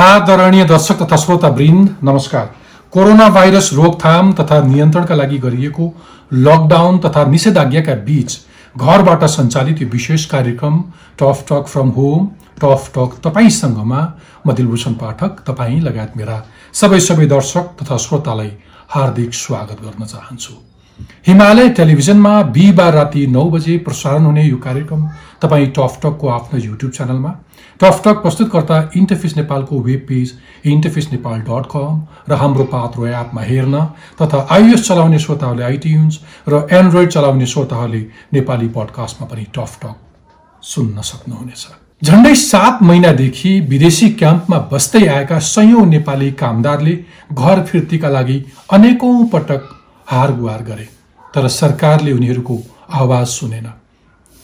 आदरणीय दर्शक तथा श्रोता वृन्द नमस्कार। कोरोना भाइरस रोकथाम तथा नियन्त्रणका लागि गरिएको लकडाउन तथा निषेधाज्ञाका बीच घरबाट सञ्चालित यो विशेष कार्यक्रम tough talk from home tough talk तपाईँसँगमा म दिलभूषण पाठक तपाईँ लगायत मेरा सबै सबै दर्शक तथा श्रोतालाई हार्दिक स्वागत गर्न चाहन्छु। हिमालय टेलिभिजनमा बिहिबार राति नौ बजे प्रसारण हुने यो कार्यक्रम तपाईँ टकको आफ्नो युट्युब च्यानलमा टकटक प्रस्तुतकर्ता इन्टरफेस नेपालको web page interface Nepal dot com र हाम्रो पात्रो एपमा हेर्न तथा आइएस चलाउने श्रोताहरूले आइटियुन्स र एन्ड्रोइड चलाउने श्रोताहरूले नेपाली पडकास्टमा पनि टक सुन्न सक्नुहुनेछ। झन्डै सात महिनादेखि विदेशी क्याम्पमा बस्दै आएका सयौँ नेपाली कामदारले घर फिर्तीका लागि अनेकौँ पटक हार गुहार गरे तर सरकारले उनीहरूको आवाज सुनेन।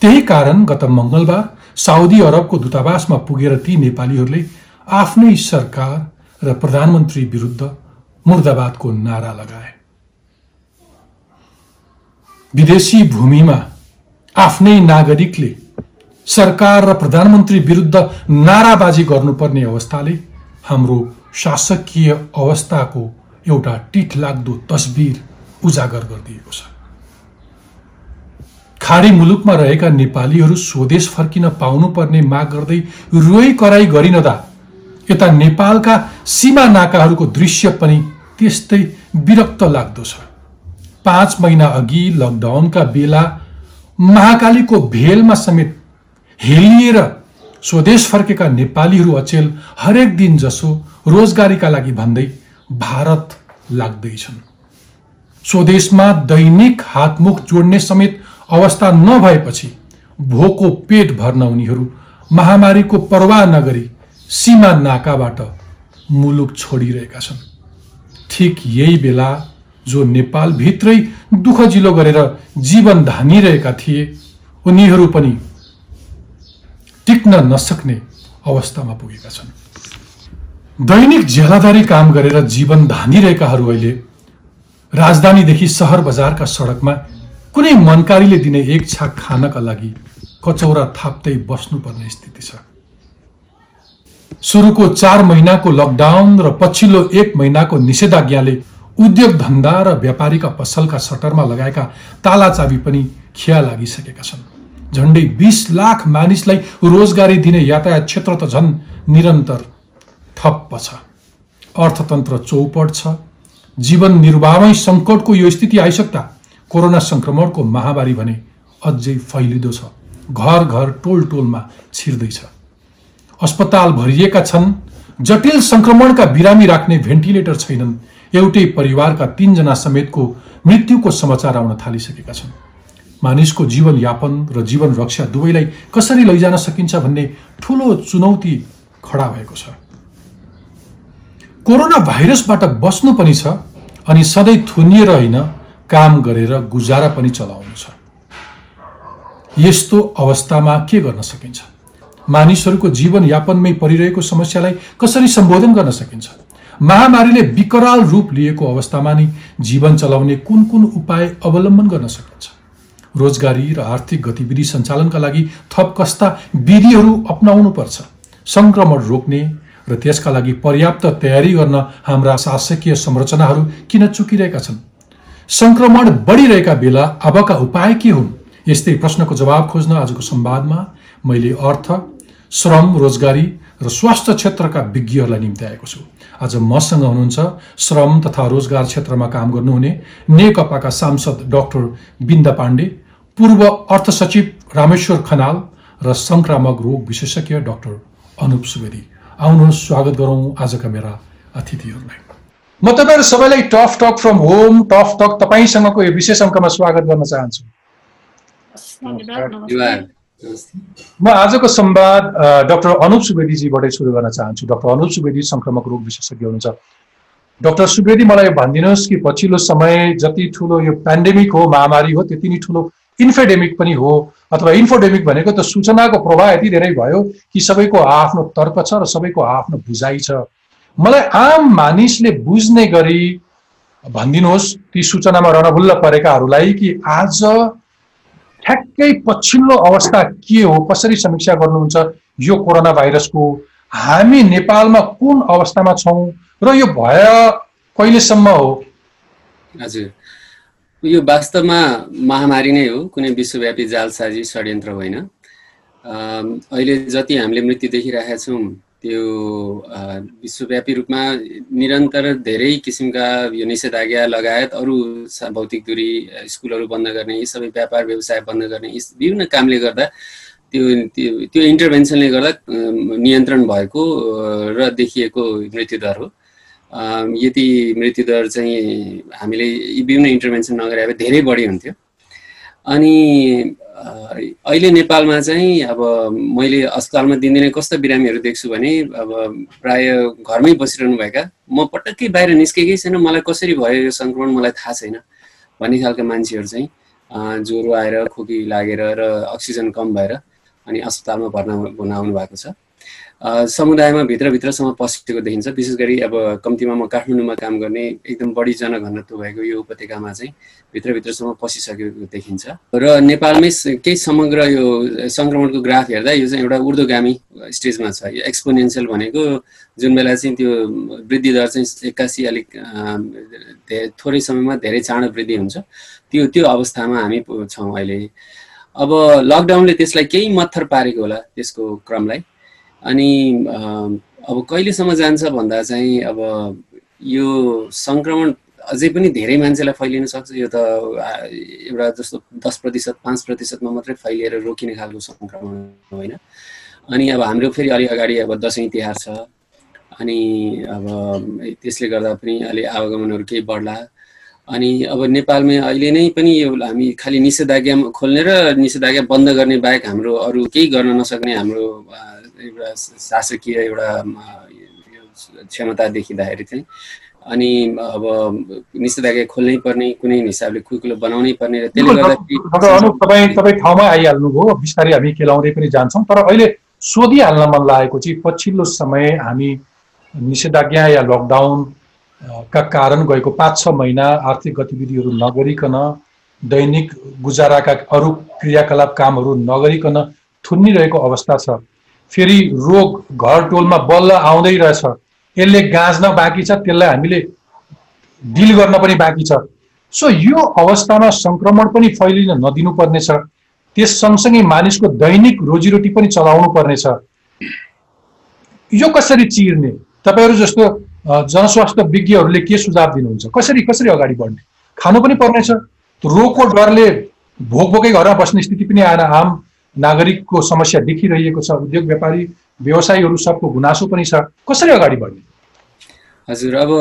त्यही कारण गत मङ्गलबार साउदी अरबको दूतावासमा पुगेर ती नेपालीहरूले आफ्नै सरकार र प्रधानमन्त्री विरुद्ध मुर्दाबादको नारा लगाए। विदेशी भूमिमा आफ्नै नागरिकले सरकार र प्रधानमन्त्री विरुद्ध नाराबाजी गर्नुपर्ने अवस्थाले हाम्रो शासकीय अवस्थाको एउटा टिठलाग्दो तस्बिर उजागर गरिदिएको छ। खाडी मुलुकमा रहेका नेपालीहरू स्वदेश फर्किन पाउनुपर्ने माग गर्दै रोइ कराई गरिनदा यता नेपालका सीमा नाकाहरूको दृश्य पनि त्यस्तै विरक्त लाग्दो छ। पाँच महिना अघि लकडाउनका बेला महाकालीको भेलमा समेत हेलिएर स्वदेश फर्केका नेपालीहरू अचेल हरेक दिन जसो रोजगारीका लागि भन्दै भारत लाग्दैछन्। स्वदेशमा दैनिक हातमुख जोड्ने समेत अवस्था नभएपछि भोको पेट भर्न उनीहरू महामारीको परवाह नगरी सीमा नाकाबाट मुलुक छोडिरहेका छन्। ठिक यही बेला जो नेपालभित्रै दुःख जिलो गरेर जीवन धानिरहेका थिए उनीहरू पनि टिक्न नसक्ने अवस्थामा पुगेका छन्। दैनिक झेलादारी काम गरेर जीवन धानिरहेकाहरू अहिले राजधानीदेखि सहर बजारका सडकमा कुनै मनकारीले दिने एक छाक खानका लागि कचौरा थाप्दै बस्नुपर्ने स्थिति छ। सुरुको चार महिनाको लकडाउन र पछिल्लो एक महिनाको निषेधाज्ञाले उद्योग धन्दा र व्यापारीका पसलका सटरमा लगाएका ताला चाबी पनि खिया लागिसकेका छन्। झन्डै बिस लाख मानिसलाई रोजगारी दिने यातायात क्षेत्र त झन् निरन्तर ठप्प छ। अर्थतन्त्र चौपट छ। जीवन निर्वाहमै सङ्कटको यो स्थिति आइसक्दा कोरोना सङ्क्रमणको महामारी भने अझै फैलिँदो छ। घर घर टोल टोलमा छिर्दैछ। अस्पताल भरिएका छन्। जटिल सङ्क्रमणका बिरामी राख्ने भेन्टिलेटर छैनन्। एउटै परिवारका तिनजना समेतको मृत्युको समाचार आउन थालिसकेका छन्। मानिसको जीवनयापन र जीवन रक्षा दुवैलाई कसरी लैजान सकिन्छ भन्ने ठुलो चुनौती खडा भएको छ। कोरोना भाइरसबाट बस्नु पनि छ अनि सधैँ थुनिएर होइन काम गरेर गुजारा पनि चलाउनु छ यस्तो अवस्थामा के गर्न सकिन्छ? मानिसहरूको जीवनयापनमै परिरहेको समस्यालाई कसरी सम्बोधन गर्न सकिन्छ? महामारीले विकराल रूप लिएको अवस्थामा नै जीवन चलाउने कुन कुन उपाय अवलम्बन गर्न सकिन्छ? रोजगारी र आर्थिक गतिविधि सञ्चालनका लागि थप कस्ता विधिहरू अप्नाउनु पर्छ सङ्क्रमण रोक्ने र त्यसका लागि पर्याप्त तयारी गर्न हाम्रा शासकीय संरचनाहरू किन चुकिरहेका छन्? सङ्क्रमण बढिरहेका बेला अबका उपाय के हुन्? यस्तै प्रश्नको जवाब खोज्न आजको संवादमा मैले अर्थ श्रम रोजगारी र स्वास्थ्य क्षेत्रका विज्ञहरूलाई निम्ति आएको छु। आज मसँग हुनुहुन्छ श्रम तथा रोजगार क्षेत्रमा काम गर्नुहुने नेकपाका सांसद डाक्टर बिन्दा पाण्डे पूर्व अर्थ सचिव रामेश्वर खनाल र सङ्क्रामक रोग विशेषज्ञ डाक्टर अनुप सुवेदी। आउनुहोस् स्वागत गरौँ आजका मेरा अतिथिहरूलाई। म तपाईँहरू सबैलाई tough talk from home tough talk तपाईँसँगको यो विशेष अङ्कमा स्वागत गर्न चाहन्छु। म आजको संवाद डाक्टर अनुप सुवेदीजीबाटै सुरु गर्न चाहन्छु। डाक्टर अनुप सुवेदी सङ्क्रामक रोग विशेषज्ञ हुनुहुन्छ। डाक्टर सुवेदी मलाई भनिदिनुहोस् कि पछिल्लो समय जति ठुलो यो पेन्डेमिक हो महामारी हो त्यति नै ठुलो इन्फेडेमिक पनि हो अथवा इन्फोडेमिक भनेको त सूचनाको प्रवाह यति धेरै भयो कि सबैको आफ्नो तर्क छ र सबैको आफ्नो बुझाइ छ। मलाई आम मानिसले बुझ्ने गरी भनिदिनुहोस् ती सूचनामा रणभुल्ल परेकाहरूलाई कि आज ठ्याक्कै पछिल्लो अवस्था के हो कसरी समीक्षा गर्नुहुन्छ यो कोरोना भाइरसको हामी नेपालमा कुन अवस्थामा छौँ र यो भय कहिलेसम्म हो? हजुर। यो वास्तवमा महामारी नै हो कुनै विश्वव्यापी जालसाजी षड्यन्त्र होइन। अहिले जति हामीले मृत्यु देखिरहेका छौँ त्यो विश्वव्यापी रूपमा निरन्तर धेरै किसिमका यो निषेधाज्ञा लगायत अरू भौतिक दूरी स्कुलहरू बन्द गर्ने यी सबै व्यापार व्यवसाय बन्द गर्ने यी विभिन्न कामले गर्दा त्यो त्यो इन्टरभेन्सनले गर्दा नियन्त्रण भएको र देखिएको मृत्युदर हो। यति मृत्युदर चाहिँ हामीले यी विभिन्न इन्टरभेन्सन नगरे धेरै बढी हुन्थ्यो। अनि अहिले नेपालमा चाहिँ अब मैले अस्पतालमा दिनदिनै कस्तो बिरामीहरू देख्छु भने अब प्राय घरमै बसिरहनु भएका म पटक्कै बाहिर निस्केकै छैन मलाई कसरी भयो यो सङ्क्रमण मलाई थाहा छैन भन्ने खालका मान्छेहरू चाहिँ ज्वरो आएर खोकी लागेर र अक्सिजन कम भएर अनि अस्पतालमा भर्ना हुन आउनु भएको छ। समुदायमा भित्रभित्रसम्म पसेको देखिन्छ। विशेष गरी अब कम्तीमा म काठमाडौँमा काम गर्ने एकदम बढी जनघनत्व भएको यो उपत्यकामा चाहिँ भित्रभित्रसम्म पसिसकेको देखिन्छ। र नेपालमै केही समग्र यो सङ्क्रमणको ग्राफ हेर्दा यो चाहिँ एउटा ऊर्ध्वगामी स्टेजमा छ। यो एक्सपोनेन्सियल भनेको जुन बेला चाहिँ त्यो वृद्धि दर चाहिँ एक्कासी अलिक थोरै समयमा धेरै चाँडो वृद्धि हुन्छ। त्यो त्यो अवस्थामा हामी छौँ अहिले। अब लकडाउनले त्यसलाई केही मत्थर पारेको होला त्यसको क्रमलाई। अनि अब कहिलेसम्म जान्छ भन्दा चाहिँ अब यो सङ्क्रमण अझै पनि धेरै मान्छेलाई फैलिन सक्छ। यो त एउटा जस्तो दस प्रतिशत पाँच प्रतिशतमा मात्रै फैलिएर रोकिने खालको सङ्क्रमण होइन। अनि अब हाम्रो फेरि अलि अगाडि अब दसैँ तिहार छ। अनि अब त्यसले गर्दा पनि अलि आवागमनहरू केही बढ्ला। अनि अब नेपालमा अहिले नै पनि यो हामी खालि निषेधाज्ञा खोल्ने र निषेधाज्ञा बन्द गर्ने बाहेक हाम्रो अरू केही गर्न नसक्ने हाम्रो एउटा शासकीय एउटा क्षमता देखिँदाखेरि चाहिँ अनि अब निषेधाज्ञा खोल्नै पर्ने कुनै हिसाबले खुकुलो बनाउनै पर्ने र त्यसले गर्दा तपाईँ तपाईँ ठाउँमै आइहाल्नुभयो बिस्तारै हामी खेलाउँदै पनि जान्छौँ। तर अहिले सोधिहाल्न मन लागेको चाहिँ पछिल्लो समय हामी निषेधाज्ञा या लकडाउन का कारण गएको पाँच छ महिना आर्थिक गतिविधिहरू नगरिकन दैनिक गुजाराका अरू क्रियाकलाप कामहरू नगरिकन थुनिरहेको अवस्था छ। फेरि रोग घर टोलमा बल्ल आउँदै रहेछ। यसले गाँच्न बाँकी छ त्यसलाई हामीले डिल गर्न पनि बाँकी छ। सो यो अवस्थामा सङ्क्रमण पनि फैलिन नदिनु पर्नेछ त्यस सँगसँगै मानिसको दैनिक रोजीरोटी पनि चलाउनु पर्नेछ यो कसरी चिर्ने? तपाईँहरू जस्तो जनस्वास्थ्य विज्ञहरूले के सुझाव दिनुहुन्छ? कसरी कसरी अगाडि बढ्ने? खानु पनि पर्नेछ रोगको डरले भोक भोकै घरमा बस्ने स्थिति पनि आएर आम नागरिकको समस्या देखिरहेको छ उद्योग व्यापारी व्यवसायीहरू सबको गुनासो पनि छ। कसरी अगाडि बढ्ने? हजुर अब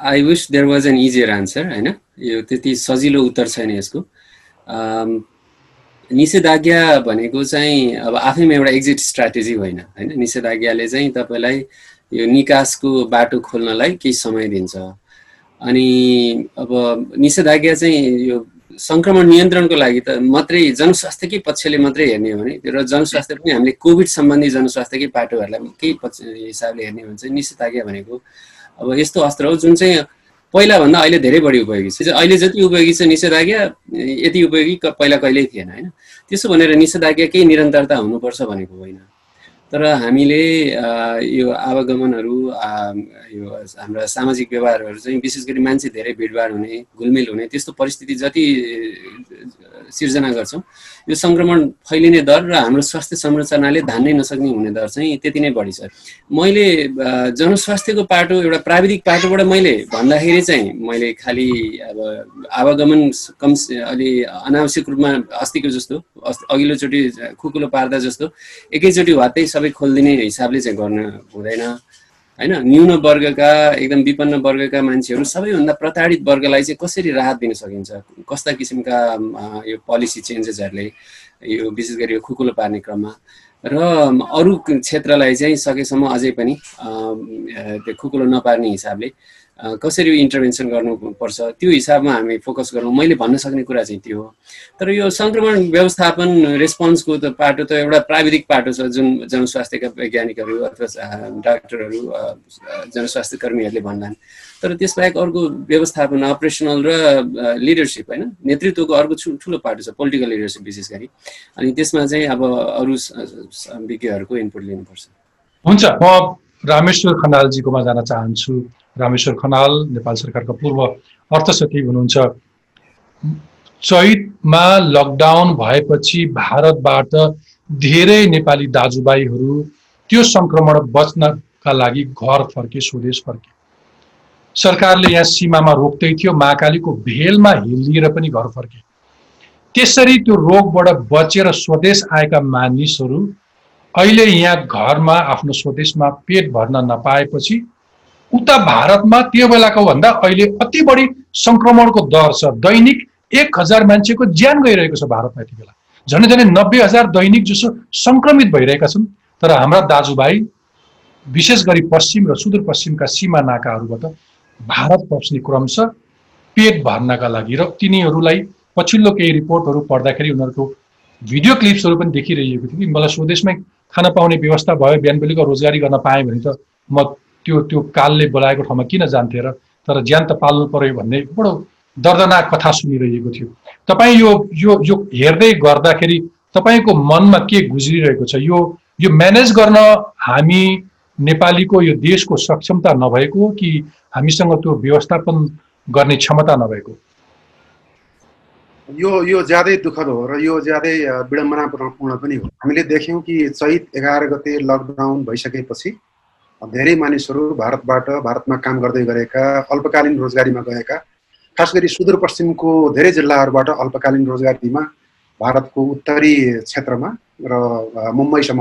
I wish there was an easier answer होइन? यो त्यति सजिलो उत्तर छैन यसको। निषेधाज्ञा भनेको चाहिँ अब आफैमा एउटा एक्जिट स्ट्राटेजी होइन होइन? निषेधाज्ञाले चाहिँ तपाईँलाई यो निकासको बाटो खोल्नलाई केही समय दिन्छ। अनि अब निषेधाज्ञा चाहिँ यो सङ्क्रमण नियन्त्रणको लागि त मात्रै जनस्वास्थ्यकै पक्षले मात्रै हेर्ने हो भने र जनस्वास्थ्य पनि हामीले कोभिड सम्बन्धी जनस्वास्थ्यकै पाटोहरूलाई केही पक्ष हिसाबले हेर्ने हो भने चाहिँ निषेधाज्ञा भनेको। अब यस्तो अस्त्र हो जुन चाहिँ पहिलाभन्दा अहिले धेरै बढी उपयोगी छ। अहिले जति उपयोगी छ निषेधाज्ञा यति उपयोगी पहिला कहिल्यै थिएन होइन? त्यसो भनेर निषेधाज्ञा केही निरन्तरता हुनुपर्छ भनेको होइन। तर हामीले यो आवागमनहरू यो हाम्रा सामाजिक व्यवहारहरू चाहिँ विशेष गरी मान्छे धेरै भिडभाड हुने घुलमिल हुने त्यस्तो परिस्थिति जति सिर्जना गर्छौँ यो सङ्क्रमण फैलिने दर र हाम्रो स्वास्थ्य संरचनाले धान्नै नसक्ने हुने दर चाहिँ त्यति नै बढी छ। मैले जनस्वास्थ्यको पाटो एउटा प्राविधिक पाटोबाट मैले भन्दाखेरि चाहिँ मैले खालि अब आवागमन कम अलि अनावश्यक रूपमा अस्तिको जस्तो अघिल्लोचोटि खुकुलो पार्दा जस्तो एकैचोटि वात्तै सबै खोलिदिने हिसाबले चाहिँ गर्न हुँदैन। होइन न्यून वर्गका एकदम विपन्न वर्गका मान्छेहरू सबैभन्दा प्रताडित वर्गलाई चाहिँ कसरी राहत दिन सकिन्छ? कस्ता किसिमका यो पोलिसी चेन्जेसहरूले यो विशेष गरी यो खुकुलो पार्ने क्रममा? र अरू क्षेत्रलाई चाहिँ सकेसम्म अझै पनि त्यो खुकुलो नपार्ने हिसाबले कसरी इन्टरभेन्सन गर्नुपर्छ त्यो हिसाबमा हामी फोकस गरौँ मैले भन्न सक्ने कुरा चाहिँ त्यो हो। तर यो सङ्क्रमण व्यवस्थापन रेस्पोन्सको त पाटो त एउटा प्राविधिक पाटो छ जुन जनस्वास्थ्यका वैज्ञानिकहरू अथवा डाक्टरहरू जनस्वास्थ्य कर्मीहरूले भन्लान्। तर त्यसबाहेक अर्को व्यवस्थापन अपरेसनल र लिडरसिप होइन? नेतृत्वको अर्को ठुलो पाटो छ पोलिटिकल लिडरसिप विशेष गरी। अनि त्यसमा चाहिँ अब अरू विज्ञहरूको इनपुट लिनुपर्छ। हुन्छ म रामेश्वर खनालजीकोमा जान चाहन्छु। रामेश्वर खनाल नेपाल सरकारका पूर्व अर्थ सचिव हुनुहुन्छ। चैतमा लकडाउन भएपछि भारतबाट धेरै नेपाली दाजुभाइहरू त्यो सङ्क्रमण बच्नका लागि घर फर्के स्वदेश फर्के। सरकारले यहाँ सीमामा रोक्दै थियो महाकालीको भेलमा हिलिएर पनि घर फर्के। त्यसरी त्यो रोगबाट बचेर स्वदेश आएका मानिसहरू अहिले यहाँ घरमा आफ्नो स्वदेशमा पेट भर्न नपाएपछि उता भारतमा त्यो बेलाको भन्दा अहिले अति बढी सङ्क्रमणको दर छ। दैनिक एक हजार मान्छेको ज्यान गइरहेको छ भारतमा यति बेला। झन् झन् नब्बे हजार दैनिक जसो सङ्क्रमित भइरहेका छन्। तर हाम्रा दाजुभाइ विशेष गरी पश्चिम र सुदूरपश्चिमका सिमा नाकाहरूबाट भारत पस्ने क्रम छ। पेट भर्नका लागि र तिनीहरूलाई पछिल्लो केही रिपोर्टहरू पढ्दाखेरि उनीहरूको भिडियो क्लिप्सहरू पनि देखिरहेको थियो कि। मलाई स्वदेशमै खान पाउने व्यवस्था भयो बिहान बेलुका रोजगारी गर्न पाएँ भने त म त्यो त्यो कालले बोलाएको ठाउँमा किन जान्थेँ र तर ज्यान त पाल्नु पर्यो भन्ने बडो दर्दनाक कथा सुनिरहेको थियो। तपाईँ यो यो यो हेर्दै गर्दाखेरि तपाईँको मनमा के गुज्रिरहेको छ? यो यो म्यानेज गर्न हामी नेपालीको यो देशको सक्षमता नभएको कि हामीसँग त्यो व्यवस्थापन गर्ने क्षमता नभएको? यो यो ज्यादै दुःखद हो र यो ज्यादै विडम्बनापूर्ण पनि हो। हामीले देख्यौँ कि चैत एघार गते लकडाउन भइसकेपछि धेरै मानिसहरू भारतबाट भारतमा काम गर्दै गरेका अल्पकालीन रोजगारीमा गएका खास गरी सुदूरपश्चिमको धेरै जिल्लाहरूबाट अल्पकालीन रोजगारीमा भारतको उत्तरी क्षेत्रमा र मुम्बईसम्म